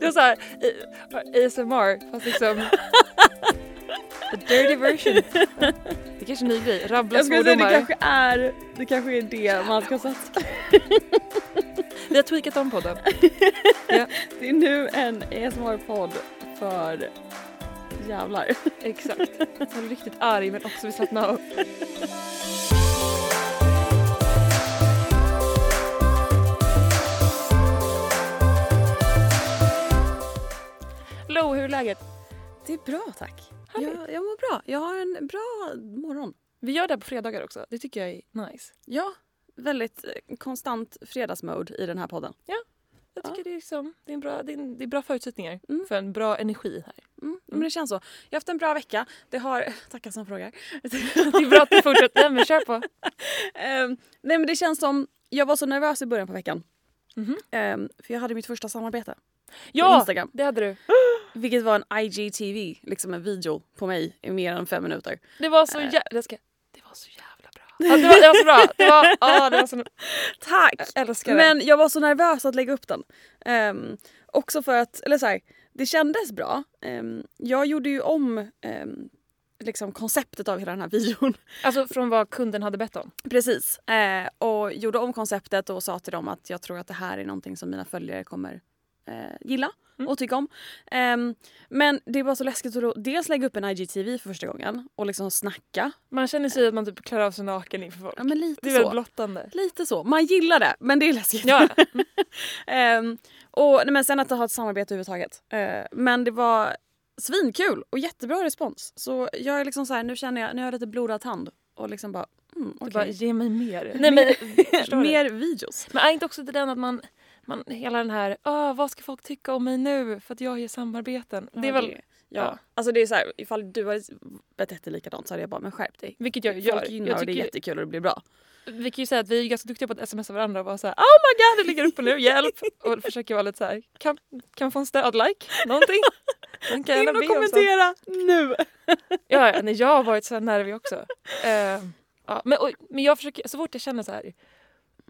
Det var såhär ASMR fast liksom the dirty version. Det är kanske är en ny grej, rabbla Jag säga det kanske är det, kanske är det man ska satsa Vi har tweakat om podden. Det är nu en ASMR-podd för jävlar. Exakt. Jag är riktigt arg men också vill slappna av. Lo, hur är läget? Det är bra tack. Härligt. Jag, jag mår bra. Jag har en bra morgon. Vi gör det här på fredagar också. Det tycker jag är nice. Ja, väldigt eh, konstant fredagsmode i den här podden. Jag tycker det, är liksom, det, är en bra, det, är en, det är bra förutsättningar Mm. för en bra energi här. Mm, Men det känns så. Jag har haft en bra vecka. Det har... Tackar som frågar. Det är bra att du fortsätter. Nej, men kör på. Ehm, nej men det känns som... Jag var så nervös i början på veckan. Ehm, för jag hade mitt första samarbete Ja, Instagram. det hade du. Vilket var en IGTV, liksom en video på mig i mer än fem minuter. Det var så Eh. jävla... Det, ska, det var så jävla bra. Ja, det, var, det var så bra. Det var, ja, det var så, Tack! jag älskar det. Men jag var så nervös att lägga upp den. Ehm, också för att, eller så här, det kändes bra. Ehm, jag gjorde ju om ehm, liksom konceptet av hela den här videon. Alltså från vad kunden hade bett om. Precis. Eh, och gjorde om konceptet och sa till dem att jag tror att det här är någonting som mina följare kommer eh, gilla Mm. och tycka om. Ehm, men det var så läskigt att då dels lägga upp en IGTV för första gången och liksom snacka. Man känner sig att man typ klär av sig naken inför folk. Ja men lite Det är väldigt så. blottande. Lite så. Man gillar det men det är läskigt. Ja, Ehm, och nej, men sen att ha ett samarbete överhuvudtaget. Ehm, men det var svinkul och jättebra respons. Så jag är liksom så här, nu känner jag, nu har jag lite blodad tand och liksom bara, mm, okej. bara ge mig mer. Nej, men? Mer videos. men är inte också det den att man, man hela den här, vad ska folk tycka om mig nu för att jag gör samarbeten. Det är väl, ja. ja. Alltså det är så här, ifall du hade betett dig likadant så hade jag bara, men skärp dig. vilket jag gör. Folk gynnar Jag och det är tycker, jättekul och det blir bra. vi kan ju säga att vi är ganska duktiga på att smsa varandra och vara såhär, oh my god det ligger uppe nu, hjälp! Och försöker vara lite såhär, kan, kan få en stöd-like? Någonting? Man kan In och kommentera nu! Ja, ja nej, jag har varit så nervig också. Eh, ja, men, och, men jag försöker, så fort jag känner så här,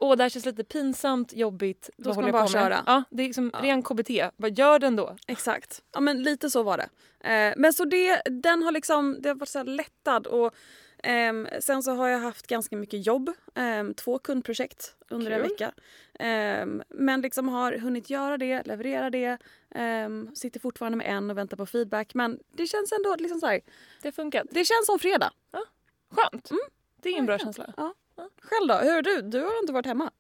åh det här känns lite pinsamt, jobbigt. Då vad ska man bara köra. Ja, det är liksom Ja. ren KBT. Bara gör den då. Exakt. Ja men lite så var det. Eh, men så det, den har liksom, det har varit så lättad och ehm, sen så har jag haft ganska mycket jobb. Ehm, två kundprojekt under en Kul. vecka. Ehm, men liksom har hunnit göra det, leverera det. Ehm, sitter fortfarande med en och väntar på feedback. Men det känns ändå liksom så här, Det funkat. det känns som fredag. Skönt. Det är en bra känsla. Själv då? Hur är du? Du har inte varit hemma?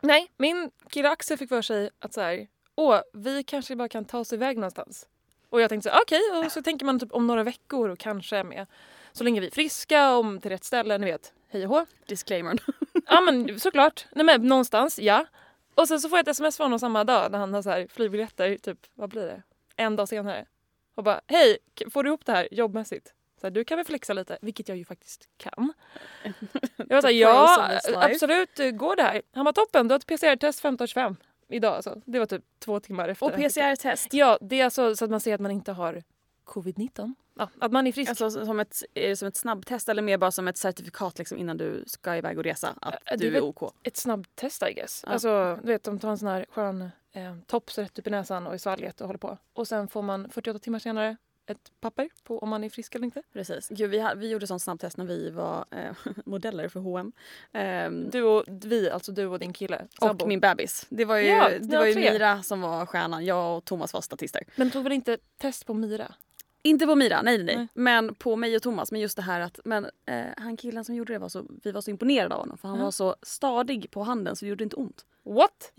Nej, min kille Axel fick för sig att så här, åh vi kanske bara kan ta oss iväg någonstans. Och jag tänkte så okej, och så tänker man typ om några veckor och kanske är med. Så länge vi är friska, om till rätt ställe, ni vet, hej och hå. Disclaimer. Ja men såklart. Nej men någonstans, ja. Och sen så får jag ett sms från honom samma dag när han har så här flygbiljetter, typ vad blir det? En dag senare. Och bara, hej, får du ihop det här jobbmässigt? Här, du kan väl flexa lite, vilket jag ju faktiskt kan. Jag var såhär, ja pros of this life." absolut, eh, går det här? Han var toppen, du har ett PCR-test 15.25 idag alltså. Det var typ två timmar efter. Och PCR-test. Ja, det är alltså så att man ser att man inte har covid-19. Ja, att man är frisk. Alltså som ett, är det som ett snabbtest eller mer bara som ett certifikat liksom innan du ska iväg och resa? Att Äh, det är du är väl- OK? ett snabbtest I guess. Ja. Alltså, du vet, de tar en sån här skön eh, tops rätt upp i näsan och i svalget och håller på. Och sen får man 48 timmar senare ett papper på om man är frisk eller inte. Precis. Gud, vi, vi gjorde sån snabbtest när vi var eh, modeller för H&M. Ehm, Du och vi, alltså du och din kille. sambo. och min bebis. Det var ju, Ja, det var ju tre. Mira som var stjärnan. Jag och Thomas var statister. Men tog väl inte test på Mira? Inte på Mira, nej, nej nej. Men på mig och Thomas. Men just det här att men, eh, han killen som gjorde det var så, vi var så imponerade av honom. För han Ja. var så stadig på handen så det gjorde inte ont. What?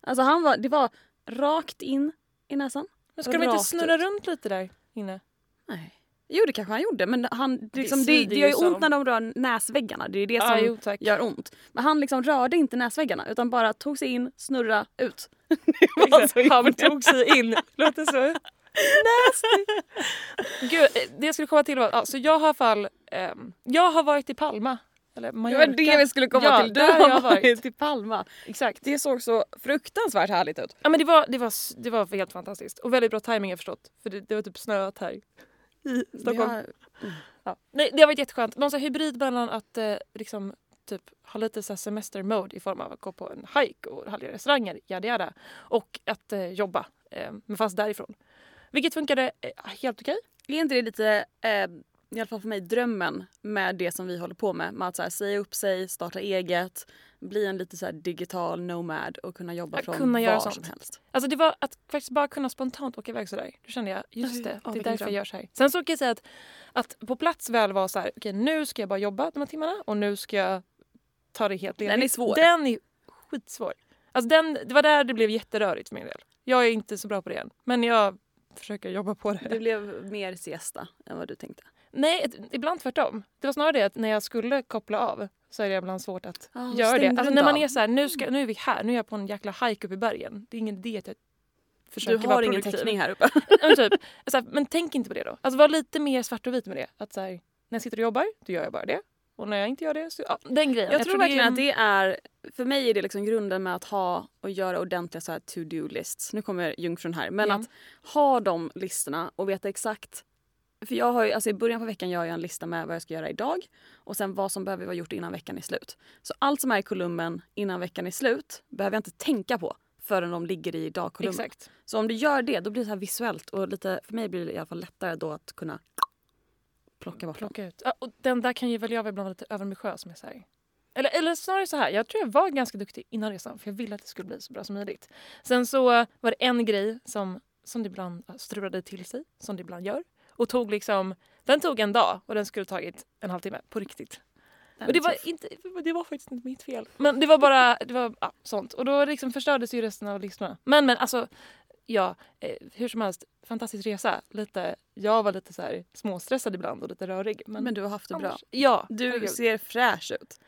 Alltså han var, det var rakt in i näsan. Men ska de inte snurra ut. runt lite där inne? Nej. Jo det kanske han gjorde men han, liksom, det, svider det, ju gör ju ont när de rör näsväggarna. Det är det som jo tack. gör ont. Men han liksom rörde inte näsväggarna utan bara tog sig in, snurra, ut. Det Han tog sig in. Låter så nasty. Gud, eh, det jag skulle komma till var, ja, så jag har fall, ehm, jag har varit i Palma. Eller Det Mallorca. var det vi skulle komma Ja, till. Du där har har varit. varit i Palma. Exakt. Det såg så fruktansvärt härligt ut. Ja men det var, det var, det var helt fantastiskt. Och väldigt bra timing har jag förstått. För det, det var typ snöat här i Stockholm. Ja, Ja. Nej, det har varit jätteskönt. Någon så här hybrid mellan att eh, liksom, typ, ha lite så här semester mode i form av att gå på en hike och härliga restauranger, yada yada. Och att eh, jobba. Eh, men fast därifrån. Vilket funkade eh, helt okej. Är inte det lite, eh, i alla fall för mig, drömmen med det som vi håller på med? Med att så här, säga upp sig, starta eget, bli en lite så här digital nomad och kunna jobba Att från kunna var som helst. Alltså det var att faktiskt bara kunna spontant åka iväg sådär. Då kände jag, just det, ja, det är därför jag gör så här. Sen så kan jag säga att, att på plats väl var så här, okej nu ska jag bara jobba de här timmarna och nu ska jag ta det helt ledigt. Den är svår. Den är skitsvår. Alltså den, det var där det blev jätterörigt för min del. Jag är inte så bra på det än, men jag försöker jobba på det. Det blev mer siesta än vad du tänkte. Nej, ibland tvärtom. Det var snarare det att när jag skulle koppla av så är det ibland svårt att Ah, göra det. Alltså du när man är så här, nu, ska, nu är vi här, nu är jag på en jäkla hike uppe i bergen. Det är ingen idé att jag försöker Du vara har ingen produktiv. täckning här uppe. Men, typ, här, men tänk inte på det då. Alltså var lite mer svart och vit med det. Att så här, när jag sitter och jobbar, då gör jag bara det. Och när jag inte gör det så, ja, den grejen. Jag, tror det är- verkligen att det är, för mig är det liksom grunden med att ha och göra ordentliga så to-do lists. Nu kommer jungfrun här. Men Ja. att ha de listorna och veta exakt. För jag har ju, alltså i början på veckan gör jag en lista med vad jag ska göra idag och sen vad som behöver vara gjort innan veckan är slut. Så allt som är i kolumnen innan veckan är slut behöver jag inte tänka på förrän de ligger i dagkolumnen. Exakt. Så om du gör det då blir det så här visuellt och lite, för mig blir det i alla fall lättare då att kunna plocka bort dem. Plocka ut. Ja, och den där kan ju väl jag ibland vara lite överambitiös med. Så här. Eller, eller snarare så här, jag tror jag var ganska duktig innan resan för jag ville att det skulle bli så bra som möjligt. Sen så var det en grej som, som det ibland strulade till sig, som det ibland gör. Och tog liksom, den tog en dag och den skulle tagit en halvtimme på riktigt. Den Och det var, tuff. inte, det var faktiskt inte mitt fel. Men det var bara det var, ja, sånt. Och då liksom förstördes ju resten av listorna. Men men alltså, ja, eh, hur som helst, fantastisk resa. Lite, jag var lite så här småstressad ibland och lite rörig. Men, Men du har haft det bra. Ja, Du herregud. ser fräsch ut.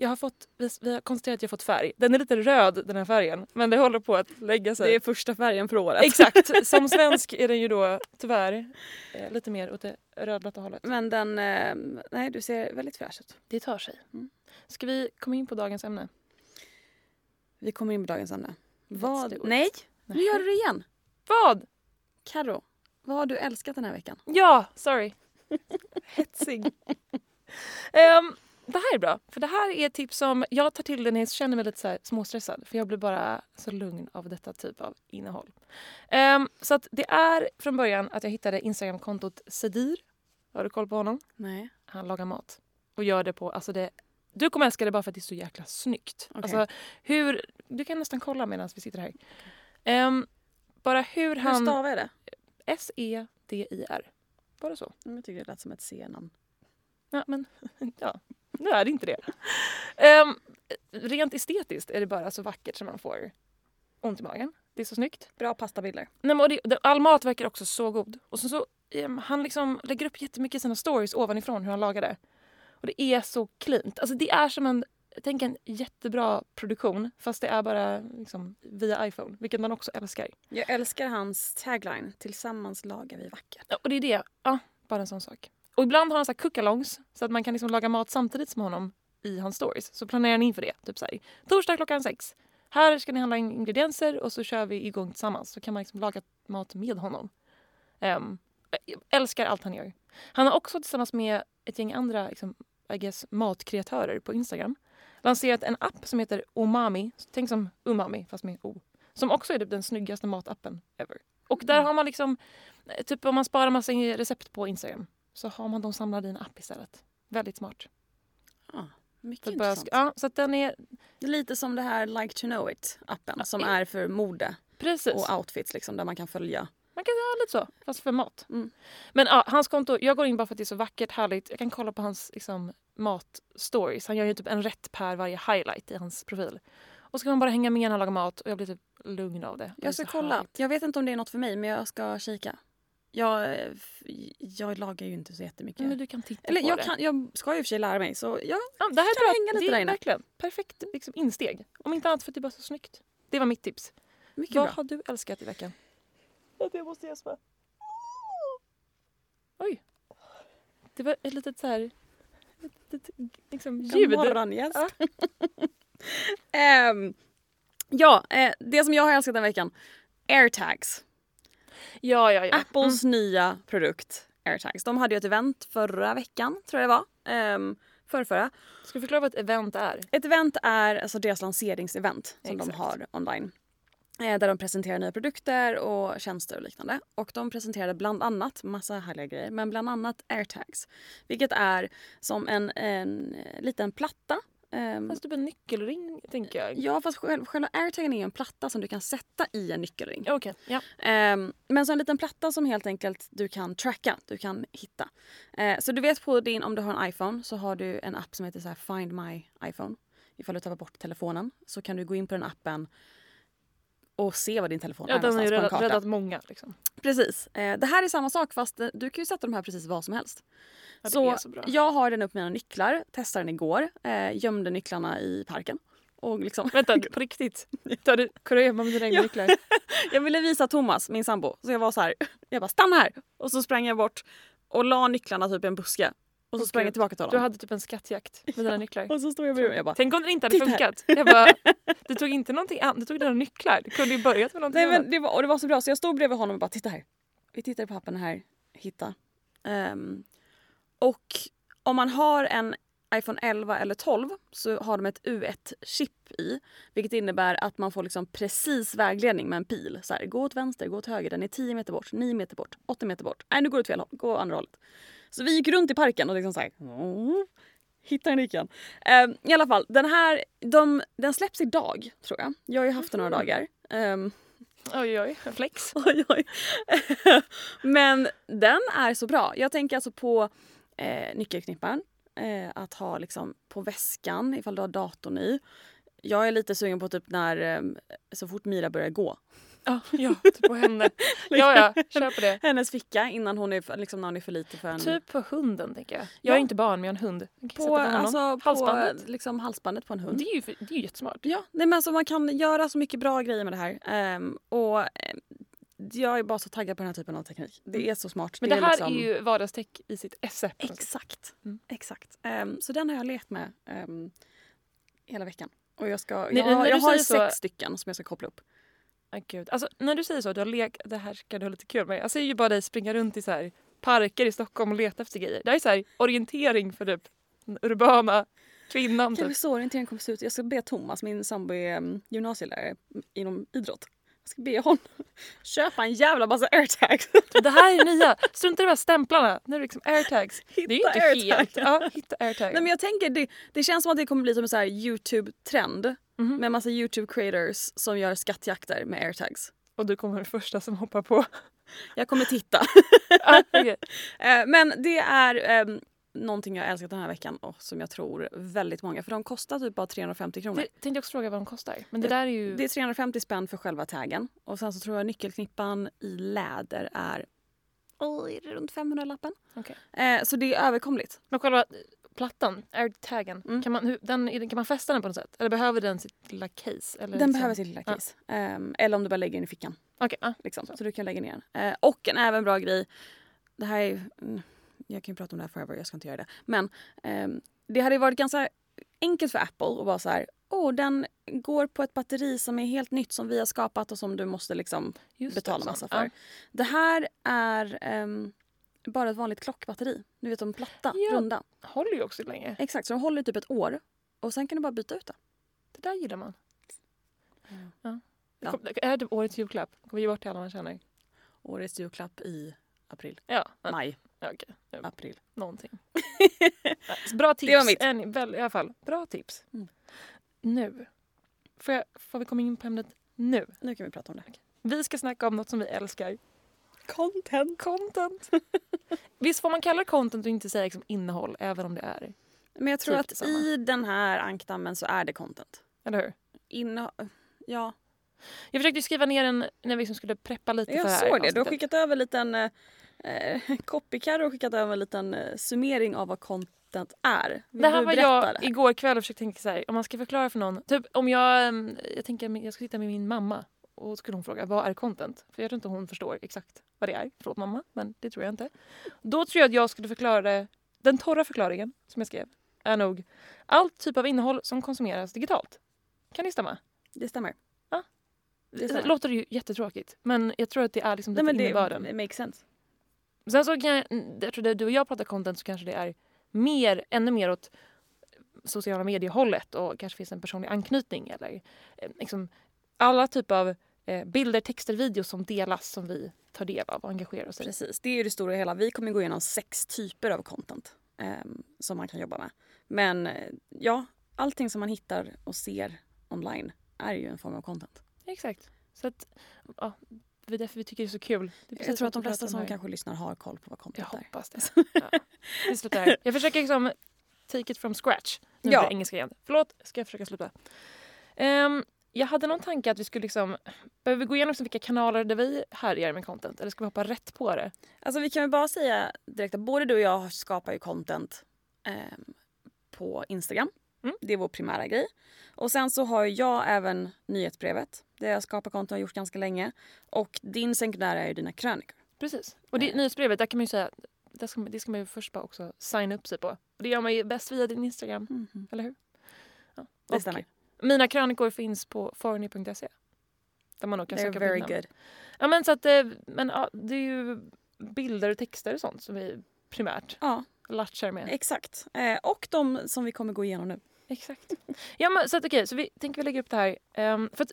Jag har fått, vi, vi har konstaterat att jag har fått färg. Den är lite röd den här färgen. Men det håller på att lägga sig. Det är första färgen för året. Exakt. Som svensk är den ju då tyvärr eh, lite mer åt det rödblåtta hållet. Men den, eh, nej du ser väldigt fräsch ut. Det tar sig. Mm. Ska vi komma in på dagens ämne? Vi kommer in på dagens ämne. Vad? Nej, nu gör du det igen. Vad? Karo, vad har du älskat den här veckan? Ja, sorry. Hetsig. Ehm, det här är bra, för det här är ett tips som jag tar till när jag känner mig lite så småstressad. För jag blir bara så lugn av detta typ av innehåll. Ehm, så att det är från början att jag hittade Instagramkontot Sedir. Har du koll på honom? Nej. Han lagar mat. Och gör det på, alltså det, du kommer älska det bara för att det är så jäkla snyggt. Okej. Alltså hur, du kan nästan kolla medan vi sitter här. Ehm, bara hur Hur han... stavar jag det? S-E-D-I-R. Bara så. Jag tycker det lät som ett C-namn. Ja, men ja, nu är det inte det. Ehm, rent estetiskt är det bara så vackert som man får ont i magen. Det är så snyggt. Bra pastabilder. Nej, men det, all mat verkar också så god. Och så, så, ehm, han liksom lägger upp jättemycket i sina stories ovanifrån hur han lagar det. Och det är så cleant. Alltså det är som en, tänk en jättebra produktion fast det är bara liksom, via iPhone, vilket man också älskar. Jag älskar hans tagline. Tillsammans lagar vi vackert. Ja, Och det är det, ja, bara en sån sak. Och ibland har han så här cookalongs så att man kan liksom laga mat samtidigt som honom i hans stories. Så planerar ni in för det. Typ så här, torsdag klockan sex. Här ska ni handla in ingredienser och så kör vi igång tillsammans. Så kan man liksom laga mat med honom. Um, älskar allt han gör. Han har också tillsammans med ett gäng andra liksom, I guess, matkreatörer på Instagram lanserat en app som heter Omami. Tänk som umami fast med O. Som också är typ den snyggaste matappen ever. Och där Mm. har man liksom, eh, typ om man sparar massa recept på Instagram så har man dem samlade i en app istället. Väldigt smart. Ah, mycket För intressant. ja, så den är, lite som det här Like to know it-appen som Ja. är för mode precis. och outfits liksom, där man kan följa. Man kan göra lite så, fast för mat. Mm. Men ja, hans konto, jag går in bara för att det är så vackert, härligt. Jag kan kolla på hans liksom, matstories. Han gör ju typ en rätt per varje highlight i hans profil. Och så kan man bara hänga med när han lagar mat och jag blir typ lugn av det. Jag ska kolla. härligt. Jag vet inte om det är något för mig men jag ska kika. Jag, eh, jag lagar ju inte så jättemycket. Men du kan titta Eller på jag, det. kan, jag ska ju i och för sig lära mig så ja, Ja, det här kan är bra. hänga lite det där är inne. verkligen perfekt liksom, insteg. Om inte annat för att det är bara så snyggt. Det var mitt tips. mycket Vad bra. har du älskat i veckan? Att jag måste gäspa. Oj. Det var ett litet så här... Ett litet, liksom, ljud. En morgongäst. Ja. Ehm, ja, eh, det som jag har älskat den veckan. Airtags. Ja, ja, ja. Apples nya produkt Airtags. De hade ju ett event förra veckan tror jag det var. Um, förrförra. Ska du förklara vad ett event är? Ett event är alltså deras lanseringsevent som de Exakt. har online. Eh, där de presenterar nya produkter och tjänster och liknande. Och de presenterade bland annat, massa härliga grejer, men bland annat airtags. Vilket är som en, en liten platta. Ehm, Fast typ en nyckelring tänker jag. Ja fast själv, själva airtagen är en platta som du kan sätta i en nyckelring. Okej, ja. Ehm, men så en liten platta som helt enkelt du kan tracka, du kan hitta. Eh, så du vet på din, om du har en iPhone så har du en app som heter så här Find My iPhone. Ifall du tappar bort telefonen så kan du gå in på den appen och se vad din telefon ja är den har ju räddat, många. Liksom. Precis. Eh, det här är samma sak fast eh, du kan ju sätta de här precis vad som helst. Ja, så så jag har den upp mina nycklar, testade den igår, eh, gömde nycklarna i parken. Och liksom, Vänta, på riktigt? Du hade kurragömma med dina egna nycklar? jag ville visa Thomas, min sambo, så jag var så här, jag bara stanna här! Och så sprang jag bort och la nycklarna typ i en buske. Och så sprang jag tillbaka till Du honom. hade typ en skattjakt med dina nycklar. Och så stod jag bredvid jag bara Tänk om det inte hade funkat. Jag bara, du tog inte någonting annat, du tog dina nycklar. Du kunde ju börjat med någonting Nej men det var, och det var så bra så jag stod bredvid honom och bara titta här. Vi tittar på appen här, hitta. Ehm, och om man har en iPhone 11 eller 12 så har de ett U1-chip i. Vilket innebär att man får liksom precis vägledning med en pil. Så här, gå åt vänster, gå åt höger, den är 10 meter bort, 9 meter bort, 8 meter bort. Nej nu går du åt fel håll, gå andra hållet. Så vi gick runt i parken och liksom så här, mm, hittar nyckeln. Um, I alla fall, den här de, den släpps idag tror jag. Jag har ju haft den några dagar. Ehm, Oj, oj, flex. Oj, oj. Men den är så bra. Jag tänker alltså på eh, nyckelknipparen. Eh, att ha liksom på väskan ifall du har datorn i. Jag är lite sugen på typ när eh, så fort Mira börjar gå. Ja, ja typ på henne. Ja, ja, kör på det. Hennes ficka innan hon är, för- liksom när hon är för lite för en... Typ på hunden tänker jag. Jag Ja. är inte barn men jag har en hund. På, alltså, på Halsbandet. liksom halsbandet på en hund. Det är ju, för- det är ju jättesmart. Ja, nej, men alltså man kan göra så mycket bra grejer med det här. Ehm, och eh, jag är bara så taggad på den här typen av teknik. Det är så smart. Men det, här liksom... är ju vardagstech i sitt esse. Exakt. Mm. Exakt. Ehm, så den har jag lekt med ehm, hela veckan. Och jag, ska, jag, jag har säger så- sex stycken som jag ska koppla upp. Ay, gud. Alltså, när du säger så, du har lek, det här ska du ha lite kul med. Jag ser ju bara dig springa runt i så här parker i Stockholm och leta efter grejer. Det här är så här orientering för typ den urbana kvinnan. Typ. vi så orienteringen kommer se ut? Jag ska be Thomas, min sambo är um, gymnasielärare inom idrott. Jag ska be honom köpa en jävla massa airtags. Det här är nya. Strunta i de här stämplarna. Nu är det liksom airtags. det är ju Hitta inte airtag. helt... Ja, hitta airtag. Nej, men jag tänker det, det känns som att det kommer bli som en så här Youtube-trend. Mhm. Med massa Youtube-creators som gör skattjakter med airtags. Och du kommer vara den första som hoppar på. Jag kommer titta. ah, okej. Eh, Men det är um, någonting jag älskat den här veckan och som jag tror väldigt många, för de kostar typ bara 350 kronor. Det tänkte jag också fråga vad de kostar. Men det Det- där är ju... Det är 350 spänn för själva taggen och sen så tror jag nyckelknippan i läder är oh, är det runt 500-lappen. Okej. Eh, så det är överkomligt. Men själva plattan, airtagen, Mm. kan, man, hur, den, kan man fästa den på något sätt? Eller behöver den sitt lilla case? Eller Den liksom- behöver sitt lilla case. Ehm, eller om du bara lägger den i fickan. Okej, ah. Liksom, så. Så. du kan lägga ner den. Eh, och en även bra grej, det här är mm, jag kan ju prata om det här forever, jag ska inte göra det. Men ehm, det hade varit ganska enkelt för Apple att vara så här, åh den går på ett batteri som är helt nytt som vi har skapat och som du måste liksom Just det, betala så. massa Ja. för. Det här är ehm, bara ett vanligt klockbatteri. Du vet de platta, Ja. runda. Håller ju också länge. Exakt, så de håller typ ett år. Och sen kan du bara byta ut det. Det där gillar man. Ja. Ja. Kom, är det årets julklapp? Kommer ge bort till alla man känner? Årets julklapp i april. Ja. Maj, ja. Ja, april. Någonting. Så bra tips. Det var mitt. En, väl, I alla fall, bra tips. Mm. Nu. Får, jag, får vi komma in på ämnet nu? Nu kan vi prata om det. Vi ska snacka om något som vi älskar. Content. Content. Visst får man kalla det content och inte säga liksom innehåll även om det är? Men jag tror Typ att detsamma. i den här ankdammen så är det content. Eller hur? Inne... Ja, Jag försökte skriva ner en när vi liksom skulle preppa lite för jag det här såg det. Du har skickat över en liten... Eh, eh, Copycat har skickat över en liten eh, summering av vad content är. Vill Det här var jag det? igår kväll och försökte tänka så här, om man ska förklara för någon. Typ om jag, ehm, jag tänker jag ska sitta med min mamma och skulle hon fråga vad är content? För jag tror inte hon förstår exakt vad det är. Förlåt mamma, men det tror jag inte. Då tror jag att jag skulle förklara det, den torra förklaringen som jag skrev är nog allt typ av innehåll som konsumeras digitalt. Kan det stämma? Det stämmer. Det Det stämmer. låter ju jättetråkigt men jag tror att det är liksom Nej, lite men det, innebörden. det makes sense. Sen så kan jag, jag tror att du och jag pratar content så kanske det är mer, ännu mer åt sociala mediehållet och kanske finns en personlig anknytning eller eh, liksom alla typer av bilder, texter, videos som delas som vi tar del av och engagerar oss i. Precis, det är ju det stora hela. Vi kommer gå igenom sex typer av content eh, som man kan jobba med. Men eh, ja, allting som man hittar och ser online är ju en form av content. Exakt. Så att, ja, det är därför vi tycker det är så kul. Är Jag tror att de flesta som kanske lyssnar har koll på vad Jag content är. hoppas det. Ja. Jag försöker liksom take it from scratch. Nu Ja. engelska igen. Förlåt, ska jag försöka sluta. Ehm, jag hade någon tanke att vi skulle liksom... Behöver vi gå igenom liksom vilka kanaler där vi härjar med content? Eller ska vi hoppa rätt på det? Alltså vi kan väl bara säga direkt att både du och jag skapar ju content ehm, på Instagram. Mm. Det är vår primära grej. Och sen så har jag även nyhetsbrevet där jag skapar content och har gjort ganska länge. Och din sekundära är ju dina krönikor. Precis. Och det, Eh. nyhetsbrevet, där kan man ju säga... Det ska, man- det ska man ju först bara också signa upp sig på. Och det gör man ju bäst via din Instagram, eller hur? Ja. Det stämmer. Mina krönikor finns på forny.se. Där man kan They're söka very good. Ja men så att eh, men, ja, det är ju bilder och texter och sånt som vi primärt Ja, latchar med. exakt. Eh, och de som vi kommer gå igenom nu. Exakt. Ja men så att okej, så vi tänker vi lägga upp det här. Um, för att,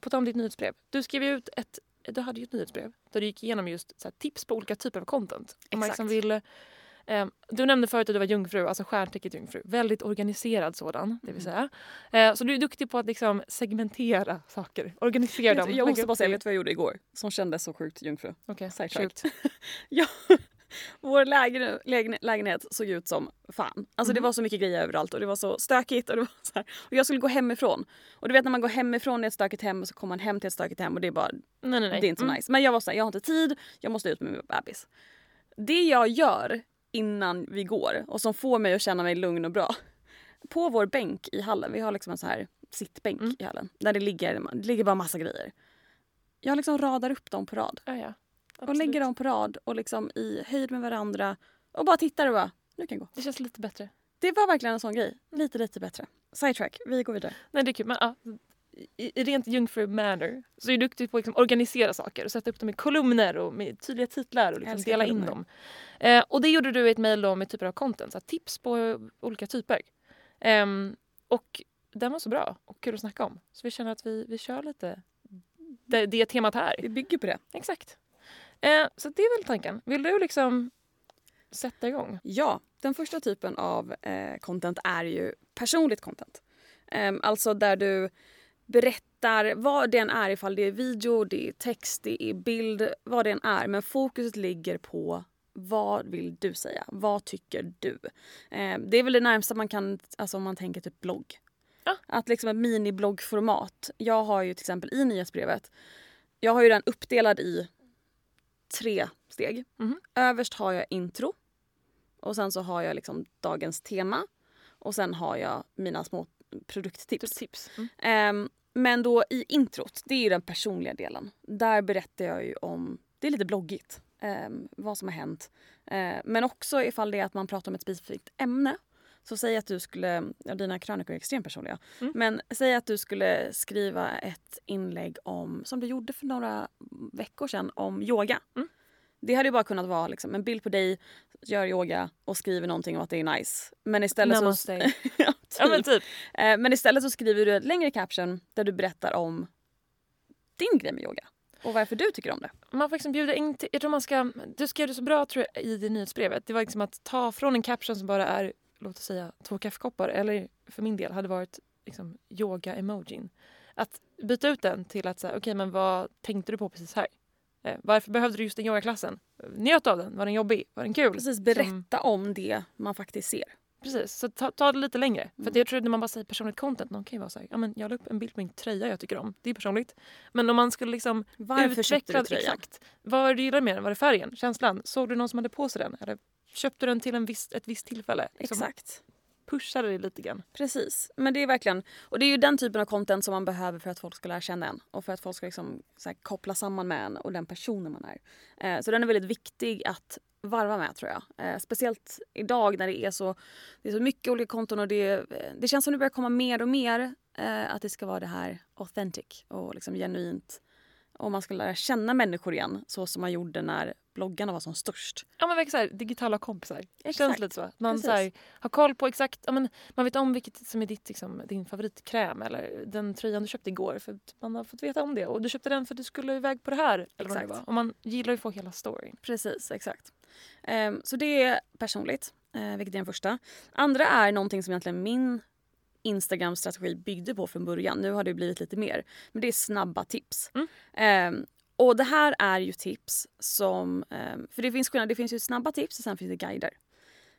på tal om ditt nyhetsbrev. Du skrev ju ut ett, du hade ju ett nyhetsbrev där du gick igenom just här, tips på olika typer av content. Om man liksom vill, du nämnde förut att du var jungfru, alltså stjärntecket jungfru. Väldigt organiserad sådan, det vill Mm. säga. Eh, så du är duktig på att liksom segmentera saker, organisera dem. Jag måste bara säga, vet du vad jag gjorde igår? Som kändes så sjukt jungfru. Okej, sjukt. Ja, vår lägen, lägen, lägenhet såg ut som fan. Alltså det Mhm. var så mycket grejer överallt och det var så stökigt. Och, det var så här. och jag skulle gå hemifrån. Och du vet när man går hemifrån i ett stökigt hem och så kommer man hem till ett stökigt hem och det är bara, Nej, nej, nej. det är inte så Mm. nice. Men jag var såhär, jag har inte tid, jag måste ut med min bebis. Det jag gör innan vi går och som får mig att känna mig lugn och bra. På vår bänk i hallen, vi har liksom en så här sittbänk Mm. i hallen. Där det ligger, det ligger bara massa grejer. Jag liksom radar upp dem på rad Ja, ja. och lägger dem på rad och liksom i höjd med varandra och bara tittar och bara, nu kan jag gå. Det känns lite bättre. Det var verkligen en sån grej. Lite, lite bättre. Sidetrack, vi går vidare. Nej, det är kul. Men, ja, i, rent jungfru manner så är du duktig på att liksom organisera saker och sätta upp dem i kolumner och med tydliga titlar och liksom dela in dem. Eh, och det gjorde du i ett mejl med typer av content, så tips på eh, olika typer. Ehm, och den var så bra och kul att snacka om. Så vi känner att vi, vi kör lite det, det temat här. Vi bygger på det. Exakt. Eh, så det är väl tanken. Vill du liksom sätta igång? Ja, den första typen av eh, content är ju personligt content. Ehm, alltså där du berättar vad det än är, ifall det är video, det är text, det är bild, vad det än är. Men fokuset ligger på vad vill du säga? Vad tycker du? Ehm, det är väl det närmsta man kan, alltså om man tänker typ blogg. Ja. Att liksom ett minibloggformat. Jag har ju till exempel i nyhetsbrevet, jag har ju den uppdelad i tre steg. Mhm. Överst har jag intro. Och sen så har jag liksom dagens tema. Och sen har jag mina små produkttips. Tips. Mm. Ehm, men då i introt, det är ju den personliga delen. Där berättar jag ju om, det är lite bloggigt, ehm, vad som har hänt. Ehm, men också ifall det är att man pratar om ett specifikt ämne. Så säg att du skulle, ja, dina krönikor är extremt personliga. Mm. Men säg att du skulle skriva ett inlägg om, som du gjorde för några veckor sedan, om yoga. Mm. Det hade ju bara kunnat vara liksom, en bild på dig, gör yoga och skriver någonting om att det är nice. Men istället så... Namaste. ja, men typ. typ. Eh, Men istället så skriver du ett längre caption där du berättar om din grej med yoga. Och varför du tycker om det. Man får liksom bjuda in till, jag tror man ska, du skrev det så bra tror jag, i det nyhetsbrevet. Det var liksom att ta från en caption som bara är, låt oss säga två kaffekoppar eller för min del hade varit liksom yoga-emojin. Att byta ut den till att säga, okej men vad tänkte du på precis här? Eh, varför behövde du just den yogaklassen? Njöt av den? Var den jobbig? Var den kul? Precis, berätta om det man faktiskt ser. Precis, så ta, ta det lite längre. För Mm. att jag tror att när man bara säger personligt content, någon kan ju vara såhär, ja men jag la upp en bild på min tröja jag tycker om. Det är personligt. Men om man skulle liksom Varför du utveckla- tröjan? Exakt. Vad var du gillade med den? Var det färgen? Känslan? Såg du någon som hade på sig den? Eller köpte du den till en viss, ett visst tillfälle? Liksom Exakt. Pushade det lite grann. Precis. Men det är verkligen, och det är ju den typen av content som man behöver för att folk ska lära känna en. Och för att folk ska liksom, här, koppla samman med en och den personen man är. Eh, så den är väldigt viktig att varva med tror jag. Eh, speciellt idag när det är så, det är så mycket olika konton och det, eh, det känns som det börjar komma mer och mer eh, att det ska vara det här authentic och liksom genuint och man ska lära känna människor igen så som man gjorde när bloggarna var som störst. Ja men verkligen så här, digitala kompisar. Exakt. Känns lite så. Man så här, har koll på exakt, ja, men man vet om vilket som är ditt, liksom, din favoritkräm eller den tröjan du köpte igår för att man har fått veta om det. Och du köpte den för att du skulle iväg på det här. Eller vad det Exakt. var. Och man gillar ju att få hela storyn. Precis, exakt. Ehm, så det är personligt, eh, vilket är den första. Andra är någonting som egentligen min Instagram-strategi byggde på från början. Nu har det blivit lite mer. Men det är snabba tips. Mm. Ehm, och det här är ju tips som... ehm, för det finns skillnad. Det finns ju snabba tips och sen finns det guider.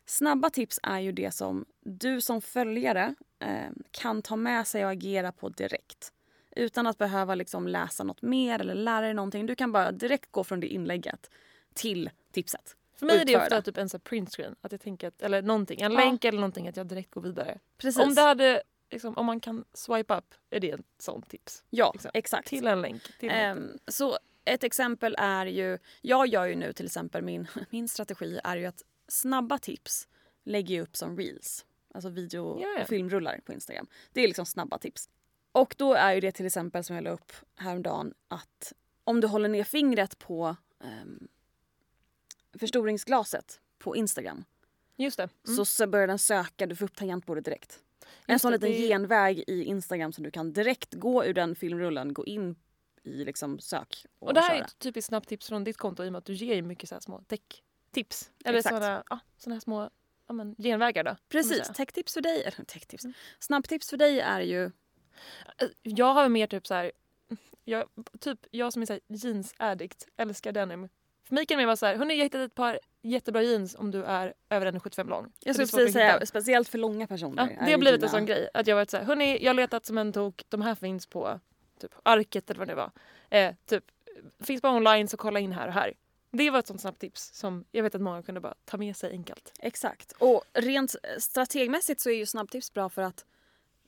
Snabba tips är ju det som du som följare ehm, kan ta med sig och agera på direkt. Utan att behöva liksom läsa något mer eller lära dig någonting. Du kan bara direkt gå från det inlägget till tipset. För mig är det ofta typ en så här print screen. Att jag tänker att, eller någonting, en Ja. länk eller någonting att jag direkt går vidare. Precis. Om det hade, liksom, om man kan swipe up är det ett sånt tips. ja, liksom. exakt. Till en länk. Till något. Ehm, så ett exempel är ju, jag gör ju nu till exempel min, min strategi är ju att snabba tips lägger jag upp som reels. Alltså video och filmrullar på Instagram. Det är liksom snabba tips. Och då är ju det till exempel som jag la upp häromdagen att om du håller ner fingret på um, förstoringsglaset på Instagram Just det. Mm. så, så börjar den söka, du får upp tangentbordet direkt. En sån det, liten det- genväg i Instagram som du kan direkt gå ur den filmrullen, gå in i liksom sök och, Och det här är köra. ett typiskt snabbt tips från ditt konto i och med att du ger mycket så här små tech-tips. Eller sådana, ja, såna här små ja, men, genvägar då. Precis, techtips för dig, techtips. Mm. Snabbtips för dig är ju, Jag har mer typ så här, jag, typ jag som är så här jeans-addict, älskar denim. För mig kan det vara så här, hörni jag hittade ett par jättebra jeans om du är över 1,75 lång. jag skulle precis säga, speciellt för långa personer. Ja, det har blivit en sån grej. Att jag har varit så här, hörni jag har letat som en tok, de här finns på typ Arket eller vad det var. Eh, typ, finns bara online så kolla in här och här. Det var ett sånt snabbt tips som jag vet att många kunde bara ta med sig enkelt. Exakt. Och rent strategmässigt så är ju snabbtips bra för att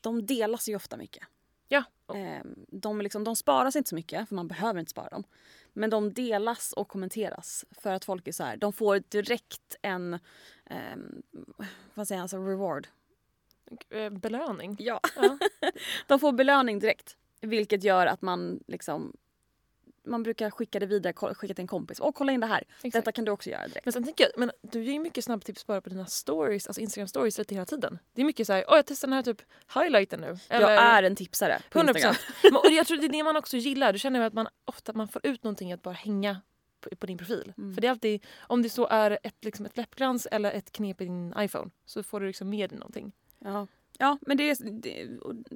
de delas ju ofta mycket. Ehm, De, liksom, de sparas inte så mycket, för man behöver inte spara dem. Men de delas och kommenteras för att folk är så här, de får direkt en, ehm, vad säger jag, alltså reward. Eh, belöning. Ja. Ja. De får belöning direkt. Vilket gör att man liksom man brukar skicka det vidare, skicka till en kompis. Och kolla in det här. Exakt. Detta kan du också göra direkt. Men sen tänker jag, men du ger ju mycket snabbtips bara på dina stories, alltså Instagram stories lite hela tiden. Det är mycket så här, åh jag testar den här typ highlighten nu. Jag är en tipsare på 100 Instagram. Men- Och jag tror det är det man också gillar. Du känner att man ofta man får ut någonting att bara hänga på, på din profil. Mm. För det är alltid, om det så är ett, liksom ett läppglans eller ett knep i din iPhone så får du liksom med dig någonting. Ja. ja, men det är... Det,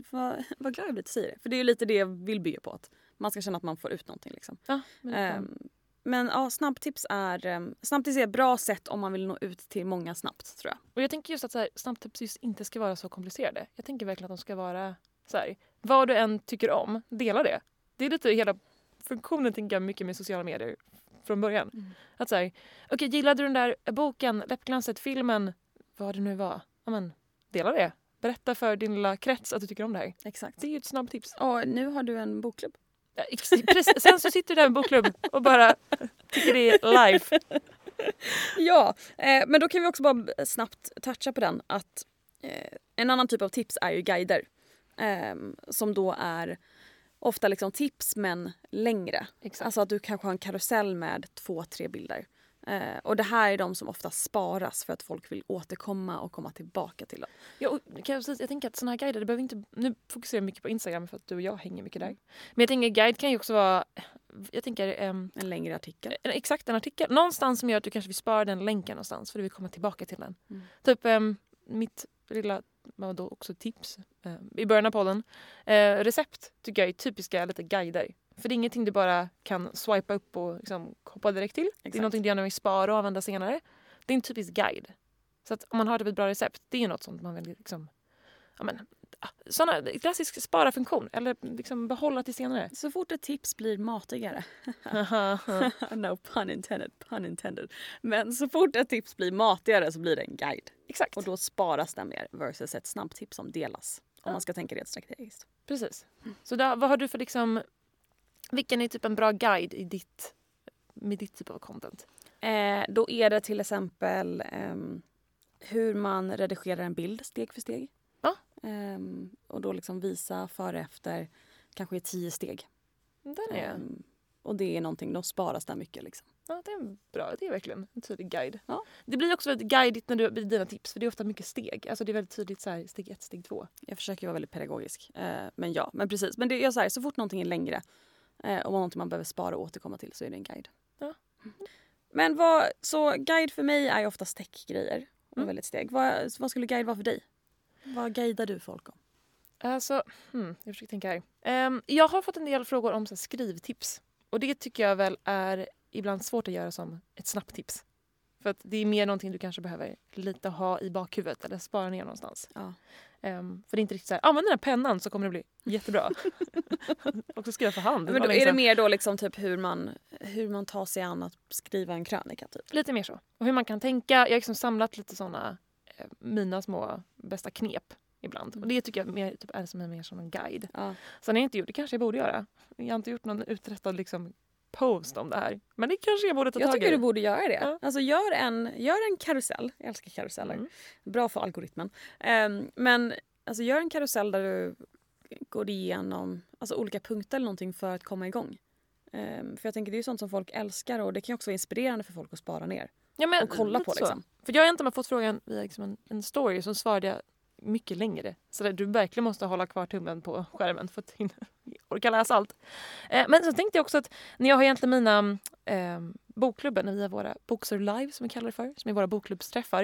vad, vad glad jag blir att säger det. För det är ju lite det jag vill bygga på. Att man ska känna att man får ut någonting. Liksom. Ja, men, Ehm, men ja, snabbtips är, um, snabbtips är ett bra sätt om man vill nå ut till många snabbt tror jag. Och jag tänker just att så här, snabbtips just inte ska vara så komplicerade. Jag tänker verkligen att de ska vara så här, vad du än tycker om, dela det. Det är lite hela funktionen tänker jag mycket med sociala medier från början. Mm. Att så här, okej gillade du den där boken, läppglanset, filmen, vad det nu var, ja men dela det. Berätta för din lilla krets att du tycker om det här. Exakt. Det är ju ett snabbtips. Och nu har du en bokklubb. Sen så sitter du där med bokklubb och bara tycker det är life. Ja, eh, men då kan vi också bara snabbt toucha på den att eh, en annan typ av tips är ju guider. Eh, som då är ofta liksom tips men längre. Exakt. Alltså att du kanske har en karusell med två, tre bilder. Eh, och det här är de som ofta sparas för att folk vill återkomma och komma tillbaka till dem. Ja, och kan jag, precis, jag tänker att såna här guider, det behöver inte, nu fokuserar jag mycket på Instagram för att du och jag hänger mycket där. Men jag tänker guide kan ju också vara, jag tänker ehm, En längre artikel. en, exakt en artikel, någonstans som gör att du kanske vill spara den länken någonstans för du vill komma tillbaka till den. Mm. Typ ehm, mitt lilla, då också tips ehm, i början av podden. Eh, recept tycker jag är typiska lite guider. För det är ingenting du bara kan swipa upp och liksom hoppa direkt till. Det är Exakt. någonting du gärna vill spara och använda senare. Det är en typisk guide. Så att om man har typ ett bra recept, det är något sånt man vill liksom... Ja, men, ah, såna, klassisk spara-funktion, eller liksom behålla till senare. Så fort ett tips blir matigare. no pun intended, pun intended. Men så fort ett tips blir matigare så blir det en guide. Exakt, Och då sparas den mer versus ett snabbtips som delas. Om Ja. man ska tänka rent strategiskt. precis. Så där, vad har du för liksom... Vilken är typ en bra guide i ditt, med ditt typ av content? Eh, då är det till exempel ehm, hur man redigerar en bild steg för steg. Ja. Ehm, och då liksom visa före efter, kanske i tio steg. Den är... Ehm, Och det är någonting, då sparas där mycket liksom. Ja, det är bra. Det är verkligen en tydlig guide. Ja. Det blir också väldigt guidigt när du blir dina tips för det är ofta mycket steg. Alltså det är väldigt tydligt så här, steg ett, steg två. Jag försöker vara väldigt pedagogisk. Eh, men ja, men precis. Men det är så, här, så fort någonting är längre eh, och någonting man behöver spara och återkomma till så är det en guide. Ja. Men vad, så guide för mig är ju oftast techgrejer och Mm. väldigt steg. Vad, vad skulle guide vara för dig? Vad guidar du folk om? Alltså, hmm, jag försöker tänka här. Ehm, jag har fått en del frågor om så här, skrivtips. Och det tycker jag väl är ibland svårt att göra som ett snabbt tips. För att det är mer någonting du kanske behöver lite ha i bakhuvudet eller spara ner någonstans. Ja. Ehm, för det är inte riktigt så här, använd den här pennan så kommer det bli jättebra. Också skriva för hand. Men då, är det sedan. mer då liksom typ hur man, hur man tar sig an att skriva en krönika? Typ? Lite mer så. Och hur man kan tänka. Jag har liksom samlat lite såna eh, mina små bästa knep ibland. Mm. Och det tycker jag mer, typ, är som en, mer som en guide. Ja. Sen har jag inte gjort, det kanske jag borde göra. Jag har inte gjort någon uträttad liksom, post om det här. Men det kanske jag borde ta Jag tag tycker i. du borde göra det. Ja. Alltså gör en, gör en karusell. Jag älskar karuseller. Mm. Bra för algoritmen. Ehm, men alltså, gör en karusell där du går igenom alltså, olika punkter eller någonting för att komma igång. Ehm, för jag tänker det är ju sånt som folk älskar och det kan ju också vara inspirerande för folk att spara ner Ja, men, och kolla på så. liksom. För jag har inte fått frågan via liksom en, en story så svarade jag mycket längre. Så där, du verkligen måste hålla kvar tummen på skärmen för att hinna orka läsa allt. Eh, men så tänkte jag också att när jag har egentligen mina eh, bokklubben via våra Boksur Live som vi kallar det för, som är våra bokklubbsträffar.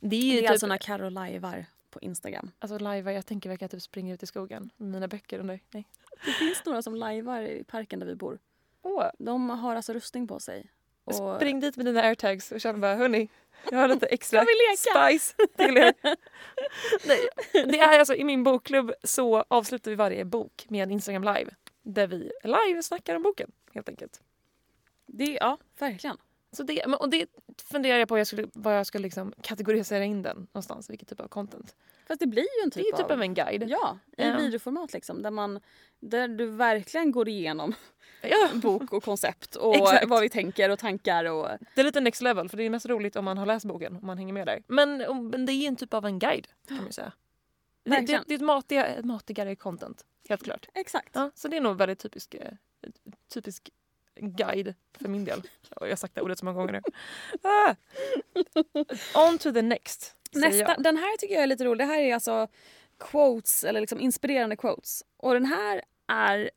Det är Det är typ, alltså när Carro lajvar på Instagram. alltså live, jag tänker verkligen att jag typ springer ut i skogen med mina böcker under. Nej. Det finns några som lajvar i parken där vi bor. Åh, De har alltså rustning på sig. Och spring dit med dina airtags och känn bara hörni, jag har lite extra spice till er. Nej, det är alltså i min bokklubb så avslutar vi varje bok med en Instagram live där vi live snackar om boken helt enkelt. det, ja, verkligen. Så det, och det funderar jag på jag skulle, vad jag ska liksom kategorisera in den någonstans, vilket typ av content. Fast det blir ju en Det är typ, typ av... av en guide. Ja, i Ja. videoformat liksom. Där, man, där du verkligen går igenom Ja, bok och koncept och vad vi tänker och tankar. Och, det är lite next level för det är mest roligt om man har läst boken och man hänger med där. Men, men det är en typ av en guide kan man säga. Det, det, det är ett matiga, ett matigare content, helt klart. exakt. Ja, så det är nog väldigt typisk, eh, typisk guide för min del. Ja, Jag har sagt det ordet så många gånger nu. Ah. On to the next. Nästa, den här tycker jag är lite rolig. Det här är alltså quotes, eller liksom inspirerande quotes. Och den här är...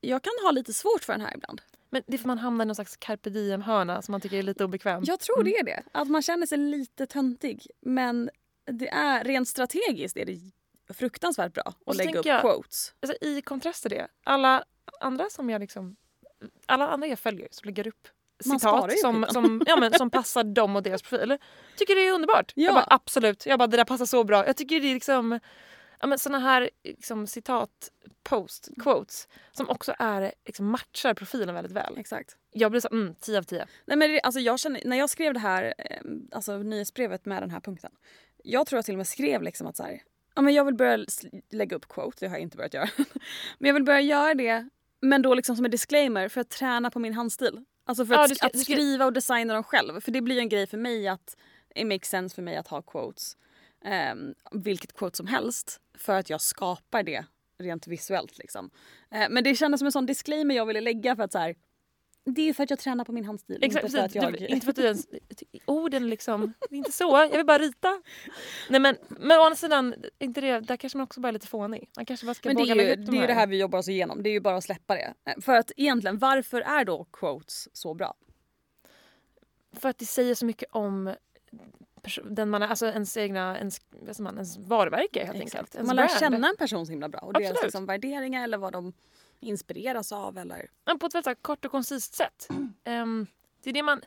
Jag kan ha lite svårt för den här ibland. Men det är för man hamnar i någon slags carpe diem-hörna som man tycker är lite obekväm. Jag tror Mm. det är det. Att man känner sig lite töntig. Men det är rent strategiskt är det fruktansvärt bra att lägga upp jag- quotes. Alltså, I kontrast till det, alla andra som jag liksom... Alla andra jag följer som lägger upp Man citat som, som, ja, men, som passar dem och deras profil. Tycker det är underbart. Ja. Jag bara, absolut. Jag bara, det där passar så bra. Jag tycker det är liksom ja, men såna här liksom, citat, post, quotes som också är, liksom, matchar profilen väldigt väl. Exakt. Jag blir så, mm, 10 av 10. Nej, men det, alltså jag känner, när jag skrev det här eh, alltså nyhetsbrevet med den här punkten. Jag tror jag till och med skrev liksom att så här, ja, men jag vill börja lägga upp quote, det har jag inte börjat göra. men jag vill börja göra det, men då liksom som en disclaimer för att träna på min handstil. Alltså för Ja, att, ska- att skriva och designa dem själv. För det blir ju en grej för mig att, it makes sense för mig att ha quotes. Um, vilket quote som helst. För att jag skapar det rent visuellt liksom. Eh, men det kändes som en sån disclaimer jag ville lägga för att så här, det är för att jag tränar på min handstil. Exakt, inte för att jag... Du, inte för att du ens... Orden liksom, det är inte så. Jag vill bara rita. Nej men, men å andra sidan, inte det, där kanske man också bara är lite fånig. Man kanske bara ska Men det är ju upp de det, är ju det här vi jobbar oss igenom. Det är ju bara att släppa det. Eh, För att egentligen, varför är då quotes så bra? För att det säger så mycket om den man är, alltså ens egna, ens, man, ens varumärke helt enkelt. Ens Man lär brand. känna en person så himla bra. Och deras Absolut. liksom, värderingar eller vad de inspireras av. Eller... På ett väldigt kort och koncist sätt. Ehm, det är det man...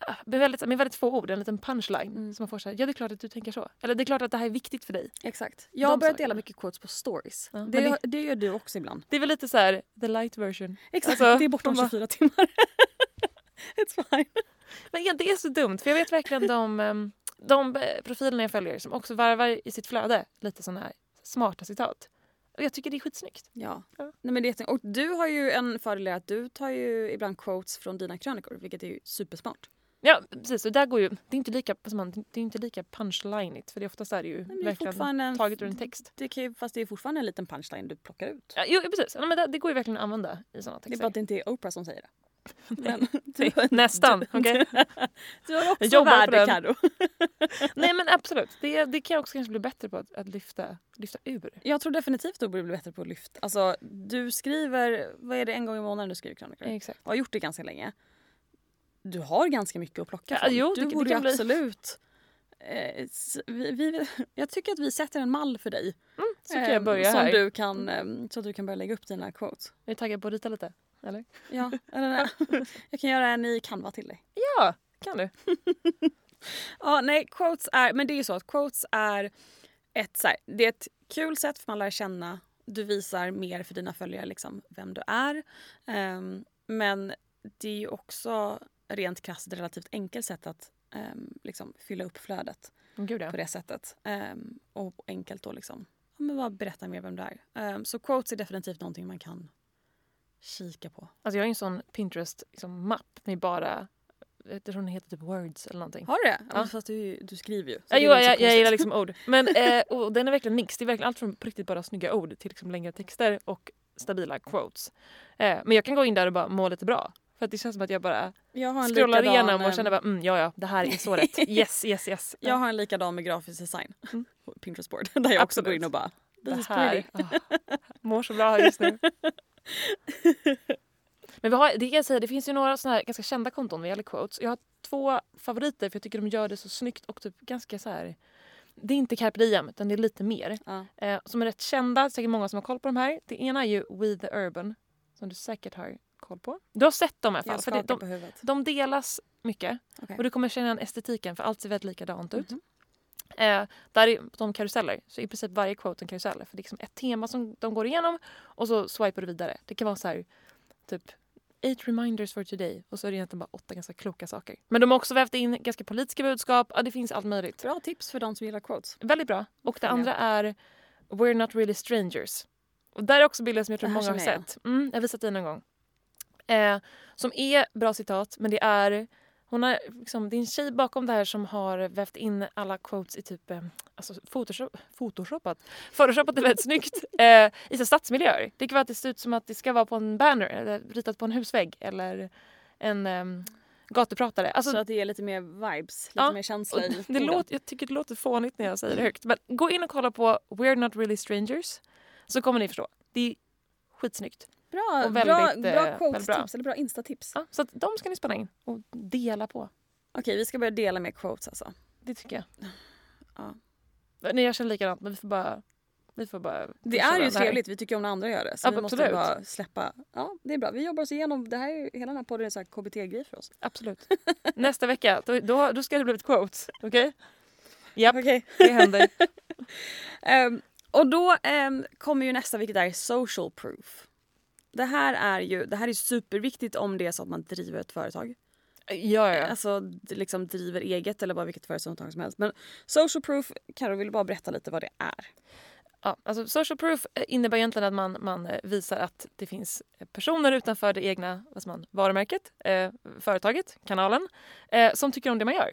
ah, Med väldigt, med väldigt få ord, en liten punchline. Mm. Som man får säga, ja det är klart att du tänker så. Eller det är klart att det här är viktigt för dig. Exakt. Jag har De börjat sakerna. dela mycket quotes på stories. Ja, det, gör- det gör du också ibland. Det är väl lite så här, the light version. Exakt, Alltså, det är bortom de bara- 24 timmar. It's fine. Men ja, det är så dumt för jag vet verkligen de, ehm, de profilerna jag följer som också varvar i sitt flöde lite såna här smarta citat. Och jag tycker det är skitsnyggt. Ja. Ja. Nej, men det är och du har ju en fördel att du tar ju ibland quotes från dina krönikor vilket är ju supersmart. Ja precis, och där går ju, det är inte lika, man, det är inte lika punchlineigt för det är oftast är det ju är verkligen en- taget ur en text. Det kan ju, fast det är fortfarande en liten punchline du plockar ut. Ja, jo, precis, ja, men det, det går ju verkligen att använda i sådana Det är texter. bara att det inte är Oprah som säger det. Men, Nej, Nästan, okej? Du har också värde. Carro. Nej men absolut, det, det kan jag också kanske bli bättre på att, att lyfta, lyfta ur. Jag tror definitivt du borde bli bättre på att lyfta. Alltså du skriver, vad är det, en gång i månaden du skriver krönikor? Exakt. Och har gjort det ganska länge. Du har ganska mycket att plocka Ja, från. jo, du det- det borde bli. absolut... Eh, vi, vi, jag tycker att vi sätter en mall för dig. Så kan eh, jag börja som här. Du kan, eh, så att du kan börja lägga upp dina quotes. Är du taggad på att rita lite? Eller? Ja, eller, jag kan göra en i Canva till dig. Ja, kan du. Ja, nej, quotes är, men det är ju så att quotes är ett, så här, det är ett kul sätt för man lär känna, du visar mer för dina följare liksom vem du är. Ehm, men det är ju också rent krasst ett relativt enkelt sätt att ehm, liksom fylla upp flödet Gud ja. på det sättet. Ehm, och enkelt då liksom, ja, men bara berätta mer vem du är. Så quotes är definitivt någonting man kan kika på. Alltså jag har ju en sån Pinterest-mapp liksom, med bara, jag tror den heter typ words eller någonting. Har du det? Ja. Ja. Fast du, du skriver ju. Ja, jo, jag, jag gillar liksom ord. Men eh, och den är verkligen mix. Det är verkligen allt från på riktigt bara snygga ord till liksom längre texter och stabila quotes. Eh, men jag kan gå in där och bara må lite bra. För att det känns som att jag bara Jag har en scrollar igenom och ehm, känner bara mm, ja ja, det här är så rätt. Yes, yes, yes. Jag har en likadan med grafisk design Mm. på Pinterest board. Där jag också går in och bara det här. ah, mår så bra just nu. Men vi har, det kan jag säga, det finns ju några såna här ganska kända konton vad gäller quotes. Jag har två favoriter för jag tycker de gör det så snyggt och typ ganska så här. Det är inte carpe diem utan det är lite mer. Ja. Eh, som är rätt kända, säkert många som har koll på de här. Det ena är ju We the Urban som du säkert har koll på. Du har sett dem i alla fall. Jag För det, de, på huvudet. de delas mycket Okej. och du kommer känna igen estetiken för allt ser väldigt likadant ut. Mhm. Eh, där är de karuseller, så i princip varje quote en karusell. För det är liksom ett tema som de går igenom och så swipar du vidare. Det kan vara så här, typ eight reminders for today och så är det egentligen bara åtta ganska kloka saker. Men de har också vävt in ganska politiska budskap, ja, det finns allt möjligt. Bra tips för de som gillar quotes. Väldigt bra. Och det andra är We're not really strangers. Och där är också bilder som jag tror många har sett. Mm, jag har visat dig någon gång. Eh, som är bra citat men det är hon har, liksom, det är en tjej bakom det här som har vävt in alla quotes i typ eh, alltså photoshop, photoshopat. Photoshopat är väldigt snyggt eh, i så stadsmiljöer. Det kan vara att det ser ut som att det ska vara på en banner eller ritat på en husvägg eller en um, gatupratare. Alltså, så att det ger lite mer vibes, lite Ja, mer känsla i det låter, jag tycker det låter fånigt när jag säger det högt. Men gå in och kolla på We're not really strangers så kommer ni förstå. Det är skitsnyggt. Bra, väldigt, bra eh, quotes bra. tips eller bra instatips. Ja, så de ska ni spänna in och dela på. Okej, vi ska börja dela med quotes alltså. Det tycker jag. Ja. Nej, jag känner likadant men vi får bara... Vi får bara Det är ju trevligt, vi tycker om när andra gör det. Så Ja, vi måste absolut. bara släppa. Ja, det är bra. Vi jobbar oss igenom. Det här är, hela den här podden är en KBT-grej för oss. Absolut. Nästa vecka, då, då, då ska det bli ett quote. Okej? Japp, Okej. det händer. Ehm, och då ehm, kommer ju nästa vilket är social proof. Det här är ju det här är superviktigt om det är så att man driver ett företag. Ja, ja. Alltså liksom driver eget eller bara vilket företag som helst. Men social proof, Karo vill bara berätta lite vad det är? Ja, alltså social proof eh, innebär egentligen att man, man eh, visar att det finns eh, personer utanför det egna säger man, varumärket, eh, företaget, kanalen, eh, som tycker om det man gör.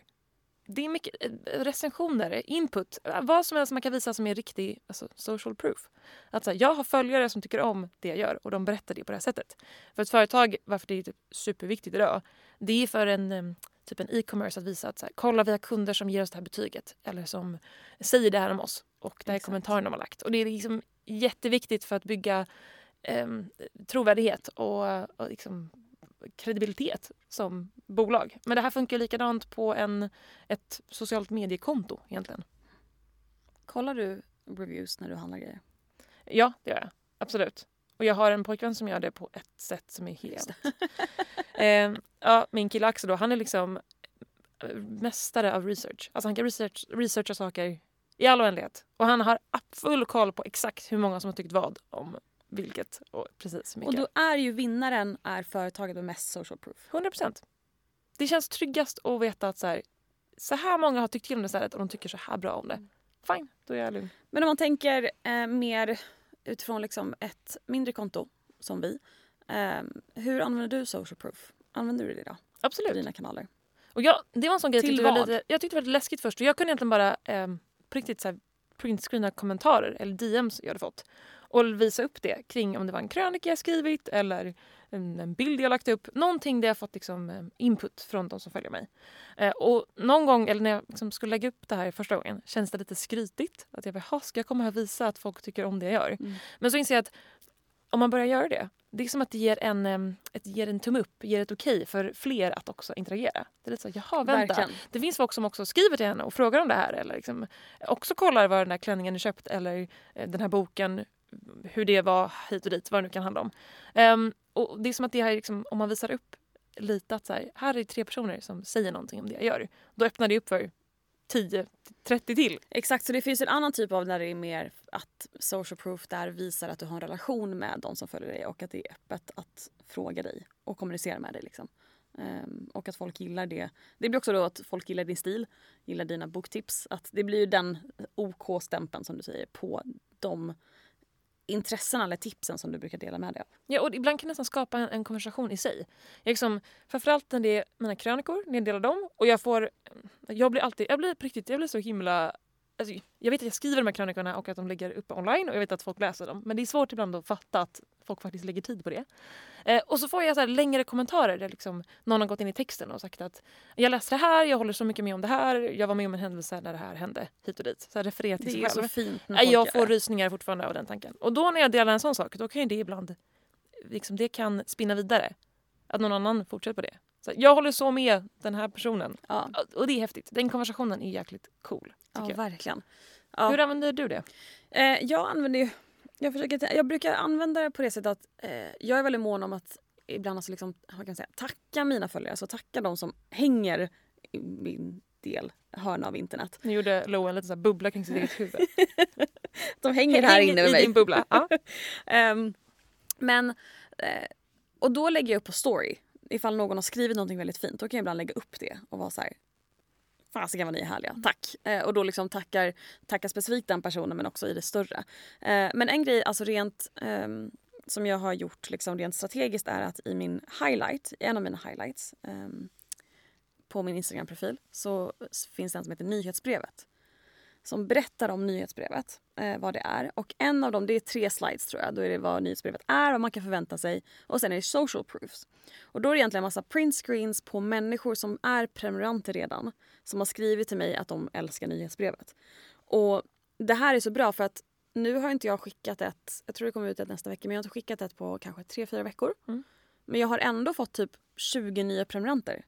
Det är mycket eh, recensioner, input, eh, vad som helst man kan visa som är riktig alltså, social proof. Att så här, jag har följare som tycker om det jag gör och de berättar det på det här sättet. För ett företag, varför det är typ superviktigt idag, det är för en eh, typ en e-commerce att visa att så här, kolla vi har kunder som ger oss det här betyget eller som säger det här om oss och det här är Exakt. kommentaren de har lagt. Och det är liksom jätteviktigt för att bygga em, trovärdighet och, och liksom kredibilitet som bolag. Men det här funkar likadant på en, ett socialt mediekonto egentligen. Kollar du reviews när du handlar grejer? Ja, det gör jag. Absolut. Och jag har en pojkvän som gör det på ett sätt som är helt... eh, ja, min kille Axel då, han är liksom eh, mästare av research. Alltså han kan research, researcha saker i all oändlighet. Och han har full koll på exakt hur många som har tyckt vad om vilket och precis hur Och mycket. då är ju vinnaren är företaget med mest social proof. 100 procent. Det känns tryggast att veta att så här, så här många har tyckt till om det stället och de tycker så här bra om det. Fine, då är jag lugn. Men om man tänker eh, mer utifrån liksom ett mindre konto som vi. Eh, hur använder du social proof? Använder du det då på Absolut. dina kanaler? Och jag, det var en sån grej jag tyckte, var lite, jag tyckte det var lite läskigt först. Och jag kunde egentligen bara eh, på riktigt så här, printscreena kommentarer eller DMs jag hade fått och visa upp det kring om det var en krönika jag skrivit eller en, bild jag lagt upp. Någonting där jag fått liksom, eh, input från de som följer mig. Eh, och någon gång, eller när jag liksom skulle lägga upp det här första gången, känns det lite skrytigt. Att jag bara, "Ha, ska jag komma här och visa att folk tycker om det jag gör? Mm. Men så inser jag att om man börjar göra det, det är som att det ger en, ett, ger en tumme upp, ger ett okej för fler att också interagera. Det är lite så, jaha vänta. Verkligen. Det finns folk som också skriver till henne och frågar om det här eller liksom också kollar vad den här klänningen är köpt eller eh, den här boken, hur det var hit och dit, vad det nu kan handla om. Ehm, och det är som att det här, liksom, om man visar upp lite att så här, här är tre personer som säger någonting om det jag gör, då öppnar det upp för 10-30 till. Exakt, så det finns en annan typ av när det är mer att social proof där visar att du har en relation med de som följer dig och att det är öppet att fråga dig och kommunicera med dig. Liksom. Um, och att folk gillar det. Det blir också då att folk gillar din stil, gillar dina boktips. Att det blir ju den OK-stämpeln som du säger på de intressena eller tipsen som du brukar dela med dig av. Ja, och ibland kan det nästan skapa en, en konversation i sig. Jag liksom, framförallt när det är mina krönikor, när jag delar dem och jag får... Jag blir alltid, jag blir på riktigt, jag blir så himla... Alltså, jag vet att jag skriver de här krönikorna och att de ligger uppe online och jag vet att folk läser dem. Men det är svårt ibland att fatta att folk faktiskt lägger tid på det. Eh, och så får jag så längre kommentarer där liksom någon har gått in i texten och sagt att jag läste det här, jag håller så mycket med om det här, jag var med om en händelse när det här hände hit och dit. Så här refererar till Det sig är så fint folk jag får det. rysningar fortfarande av den tanken. Och då när jag delar en sån sak, då kan ju det ibland liksom, det kan spinna vidare. Att någon annan fortsätter på det. Så jag håller så med den här personen. Ja, Och det är häftigt. Den konversationen är jäkligt cool. ja jag. verkligen. Ja. Hur använder du det? Eh, jag använder ju... Jag, försöker, jag brukar använda det på det sättet att eh, jag är väldigt mån om att ibland alltså liksom, vad kan säga, tacka mina följare. Alltså tacka de som hänger i min del, hörna av internet. Nu gjorde Lo en liten så bubbla kring sitt eget huvud. De hänger här inne i med mig. din bubbla. Ja. Ehm, men, eh, och då lägger jag upp på story. Ifall någon har skrivit någonting väldigt fint, då kan jag ibland lägga upp det och vara så här. Fasiken vad ni är härliga, tack. Eh, och då liksom tackar, tackar specifikt den personen men också i det större. Eh, men en grej, alltså rent ehm, som jag har gjort liksom rent strategiskt är att i min highlight, en av mina highlights ehm, på min Instagram-profil så finns det en som heter nyhetsbrevet. Som berättar om nyhetsbrevet, eh, vad det är. Och en av dem, det är tre slides tror jag. Då är det vad nyhetsbrevet är, vad man kan förvänta sig. Och sen är det social proofs. Och då är det egentligen en massa print screens på människor som är prenumeranter redan. Som har skrivit till mig att de älskar nyhetsbrevet. Och det här är så bra för att nu har inte jag skickat ett, jag tror det kommer ut ett nästa vecka, men jag har inte skickat ett på kanske tre fyra veckor. Mm. Men jag har ändå fått typ 20 nya prenumeranter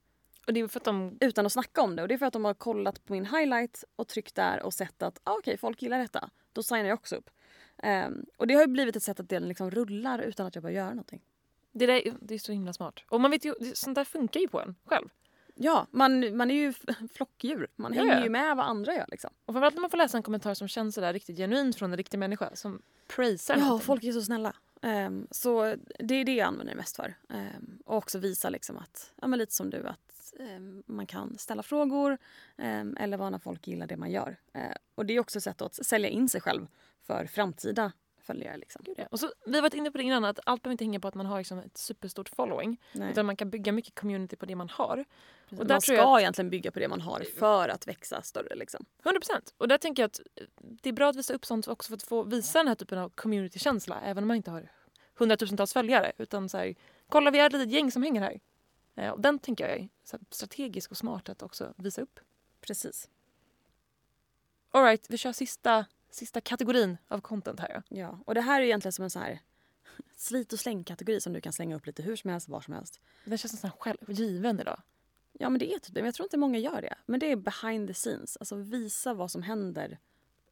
Och det är för att de... utan att snacka om det. Och det är för att de har kollat på min highlight och tryckt där och sett att ah, okej, folk gillar detta. Då signar jag också upp. Ehm, och det har ju blivit ett sätt att den liksom rullar utan att jag behöver göra någonting. Det, där, är- det är så himla smart. Och man vet ju, det- sånt där funkar ju på en själv. Ja, man, man är ju flockdjur. Man Ja, hänger ja. ju med vad andra gör. Liksom. Och framförallt när man får läsa en kommentar som känns sådär riktigt genuint från en riktig människa som praisar Ja, någonting. folk är så snälla. Um, så det är det jag använder det mest för. Um, och också visa liksom att, ja, men lite som du, att um, man kan ställa frågor eller vara när folk gillar det man gör. Uh, och det är också ett sätt att sälja in sig själv för framtida följare. Liksom. Gud, ja. Och så, vi har varit inne på det innan, att allt behöver inte hänga på att man har liksom ett superstort following. Nej. Utan man kan bygga mycket community på det man har. Och Och där man tror ska jag egentligen bygga på det man har för att växa större. Liksom. 100 procent. Och där tänker jag att eh, det är bra att visa upp sånt också för att få visa den här typen av communitykänsla. Även om man inte har hundratusentals följare. Utan så här, kolla vi är ett litet gäng som hänger här. Eh, och den tänker jag är strategisk och smart att också visa upp. Precis. Alright, vi kör sista, sista kategorin av content här. Ja. Och det här är egentligen som en så här slit och släng-kategori som du kan slänga upp lite hur som helst, var som helst. Den känns nästan självgiven idag. Ja men det är typ det, men jag tror inte många gör det. Men det är behind the scenes, alltså visa vad som händer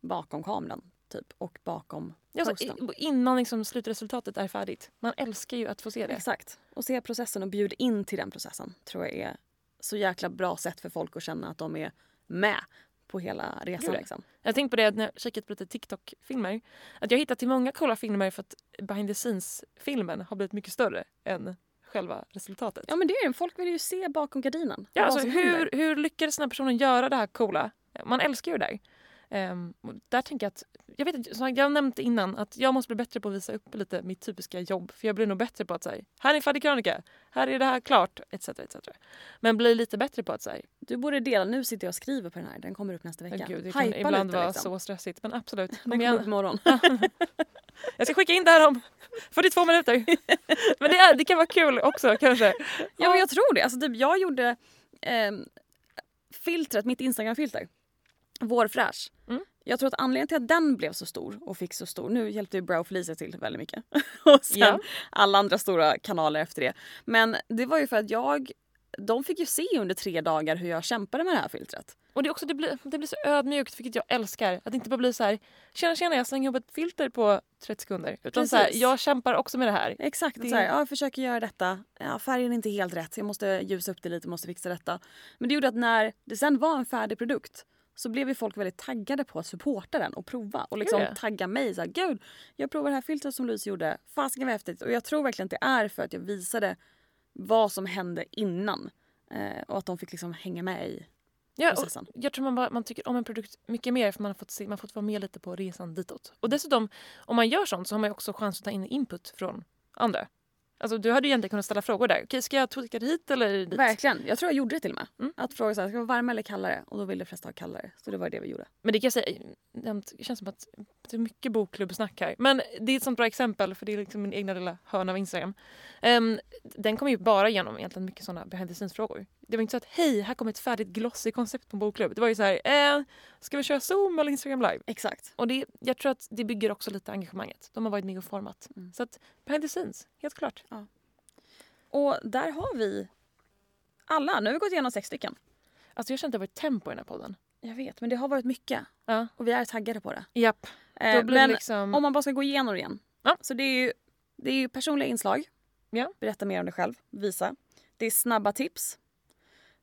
bakom kameran typ och bakom Ja, posten. innan liksom slutresultatet är färdigt. Man älskar ju att få se det. Exakt. Och se processen och bjud in till den processen tror jag är så jäkla bra sätt för folk att känna att de är med på hela resan. Gud. Liksom. Jag har tänkt på det när jag kikat på lite TikTok-filmer. Att jag hittat till många coola filmer för att behind the scenes-filmen har blivit mycket större än själva resultatet. Ja men det är det, folk vill ju se bakom gardinen. Ja, alltså, hur, händer. hur lyckades den här personen göra det här coola? Man älskar ju det där. Och där tänker jag att, jag vet som jag nämnt innan att jag måste bli bättre på att visa upp lite mitt typiska jobb. För jag blir nog bättre på att säga, här är färdig krönika, här är det här klart, etc. etc. Men bli lite bättre på att säga, Du borde dela, nu sitter jag och skriver på den här, den kommer upp nästa vecka. gud det kan Hypa ibland lite, vara liksom. så stressigt. Men absolut, Den kom kommer upp imorgon. Jag ska skicka in det här om 42 minuter. Men det, är, det kan vara kul också kanske. Ja men jag tror det. Alltså, typ, jag gjorde ehm, filtret, mitt Instagram-filter. Vårfräsch. Mm. Jag tror att anledningen till att den blev så stor och fick så stor, nu hjälpte ju Brow Felicia till väldigt mycket. och sen Ja. alla andra stora kanaler efter det. Men det var ju för att jag, de fick ju se under tre dagar hur jag kämpade med det här filtret. Och det, är också, det, blir, det blir så ödmjukt vilket jag älskar. Att det inte bara blir så här, tjena tjena jag slänger upp ett filter på 30 sekunder. Utan så här, Precis. jag kämpar också med det här. Exakt, Det- så här, ja, jag försöker göra detta. Ja, färgen är inte helt rätt, jag måste ljusa upp det lite, måste fixa detta. Men det gjorde att när det sen var en färdig produkt så blev ju folk väldigt taggade på att supporta den och prova och liksom det? tagga mig. Så här, Gud, jag provar det här filtret som Louise gjorde. Fasiken vad häftigt. Och jag tror verkligen att det är för att jag visade vad som hände innan. Eh, och att de fick liksom hänga med i Ja, processen. jag tror man, bara, man tycker om en produkt mycket mer för man har fått, se, man har fått vara med lite på resan ditåt. Och dessutom, om man gör sånt så har man också chans att ta in input från andra. Alltså du hade ju egentligen kunnat ställa frågor där. Okej, ska jag det hit eller dit? Verkligen. Jag tror jag gjorde det till och med. Mm. Att fråga så här, ska det vara varmare eller kallare? Och då ville de flesta ha kallare. Så det var det vi gjorde. Men det kan jag säga, det känns som att det är mycket bokklubbsnack här. Men det är ett sånt bra exempel för det är liksom min egna lilla hörna av Instagram. Ehm, den kom ju bara igenom egentligen mycket såna behind the scenes-frågor. Det var inte så att hej, här kommer ett färdigt glossy koncept på en bokklubb. Det var ju så här, eh, ska vi köra Zoom eller Instagram live? Exakt. Och det, jag tror att det bygger också lite engagemanget. De har varit med och format. Mm. Så att behind the scenes, helt klart. Och där har vi alla. Nu har vi gått igenom sex stycken. Alltså jag känner att det har varit tempo i den här podden. Jag vet, men det har varit mycket. Ja. Och vi är taggade på det. Japp. Eh, men liksom... om man bara ska gå igenom det igen. Ja. Så det är ju, det är ju personliga inslag. Ja. Berätta mer om dig själv. Visa. Det är snabba tips.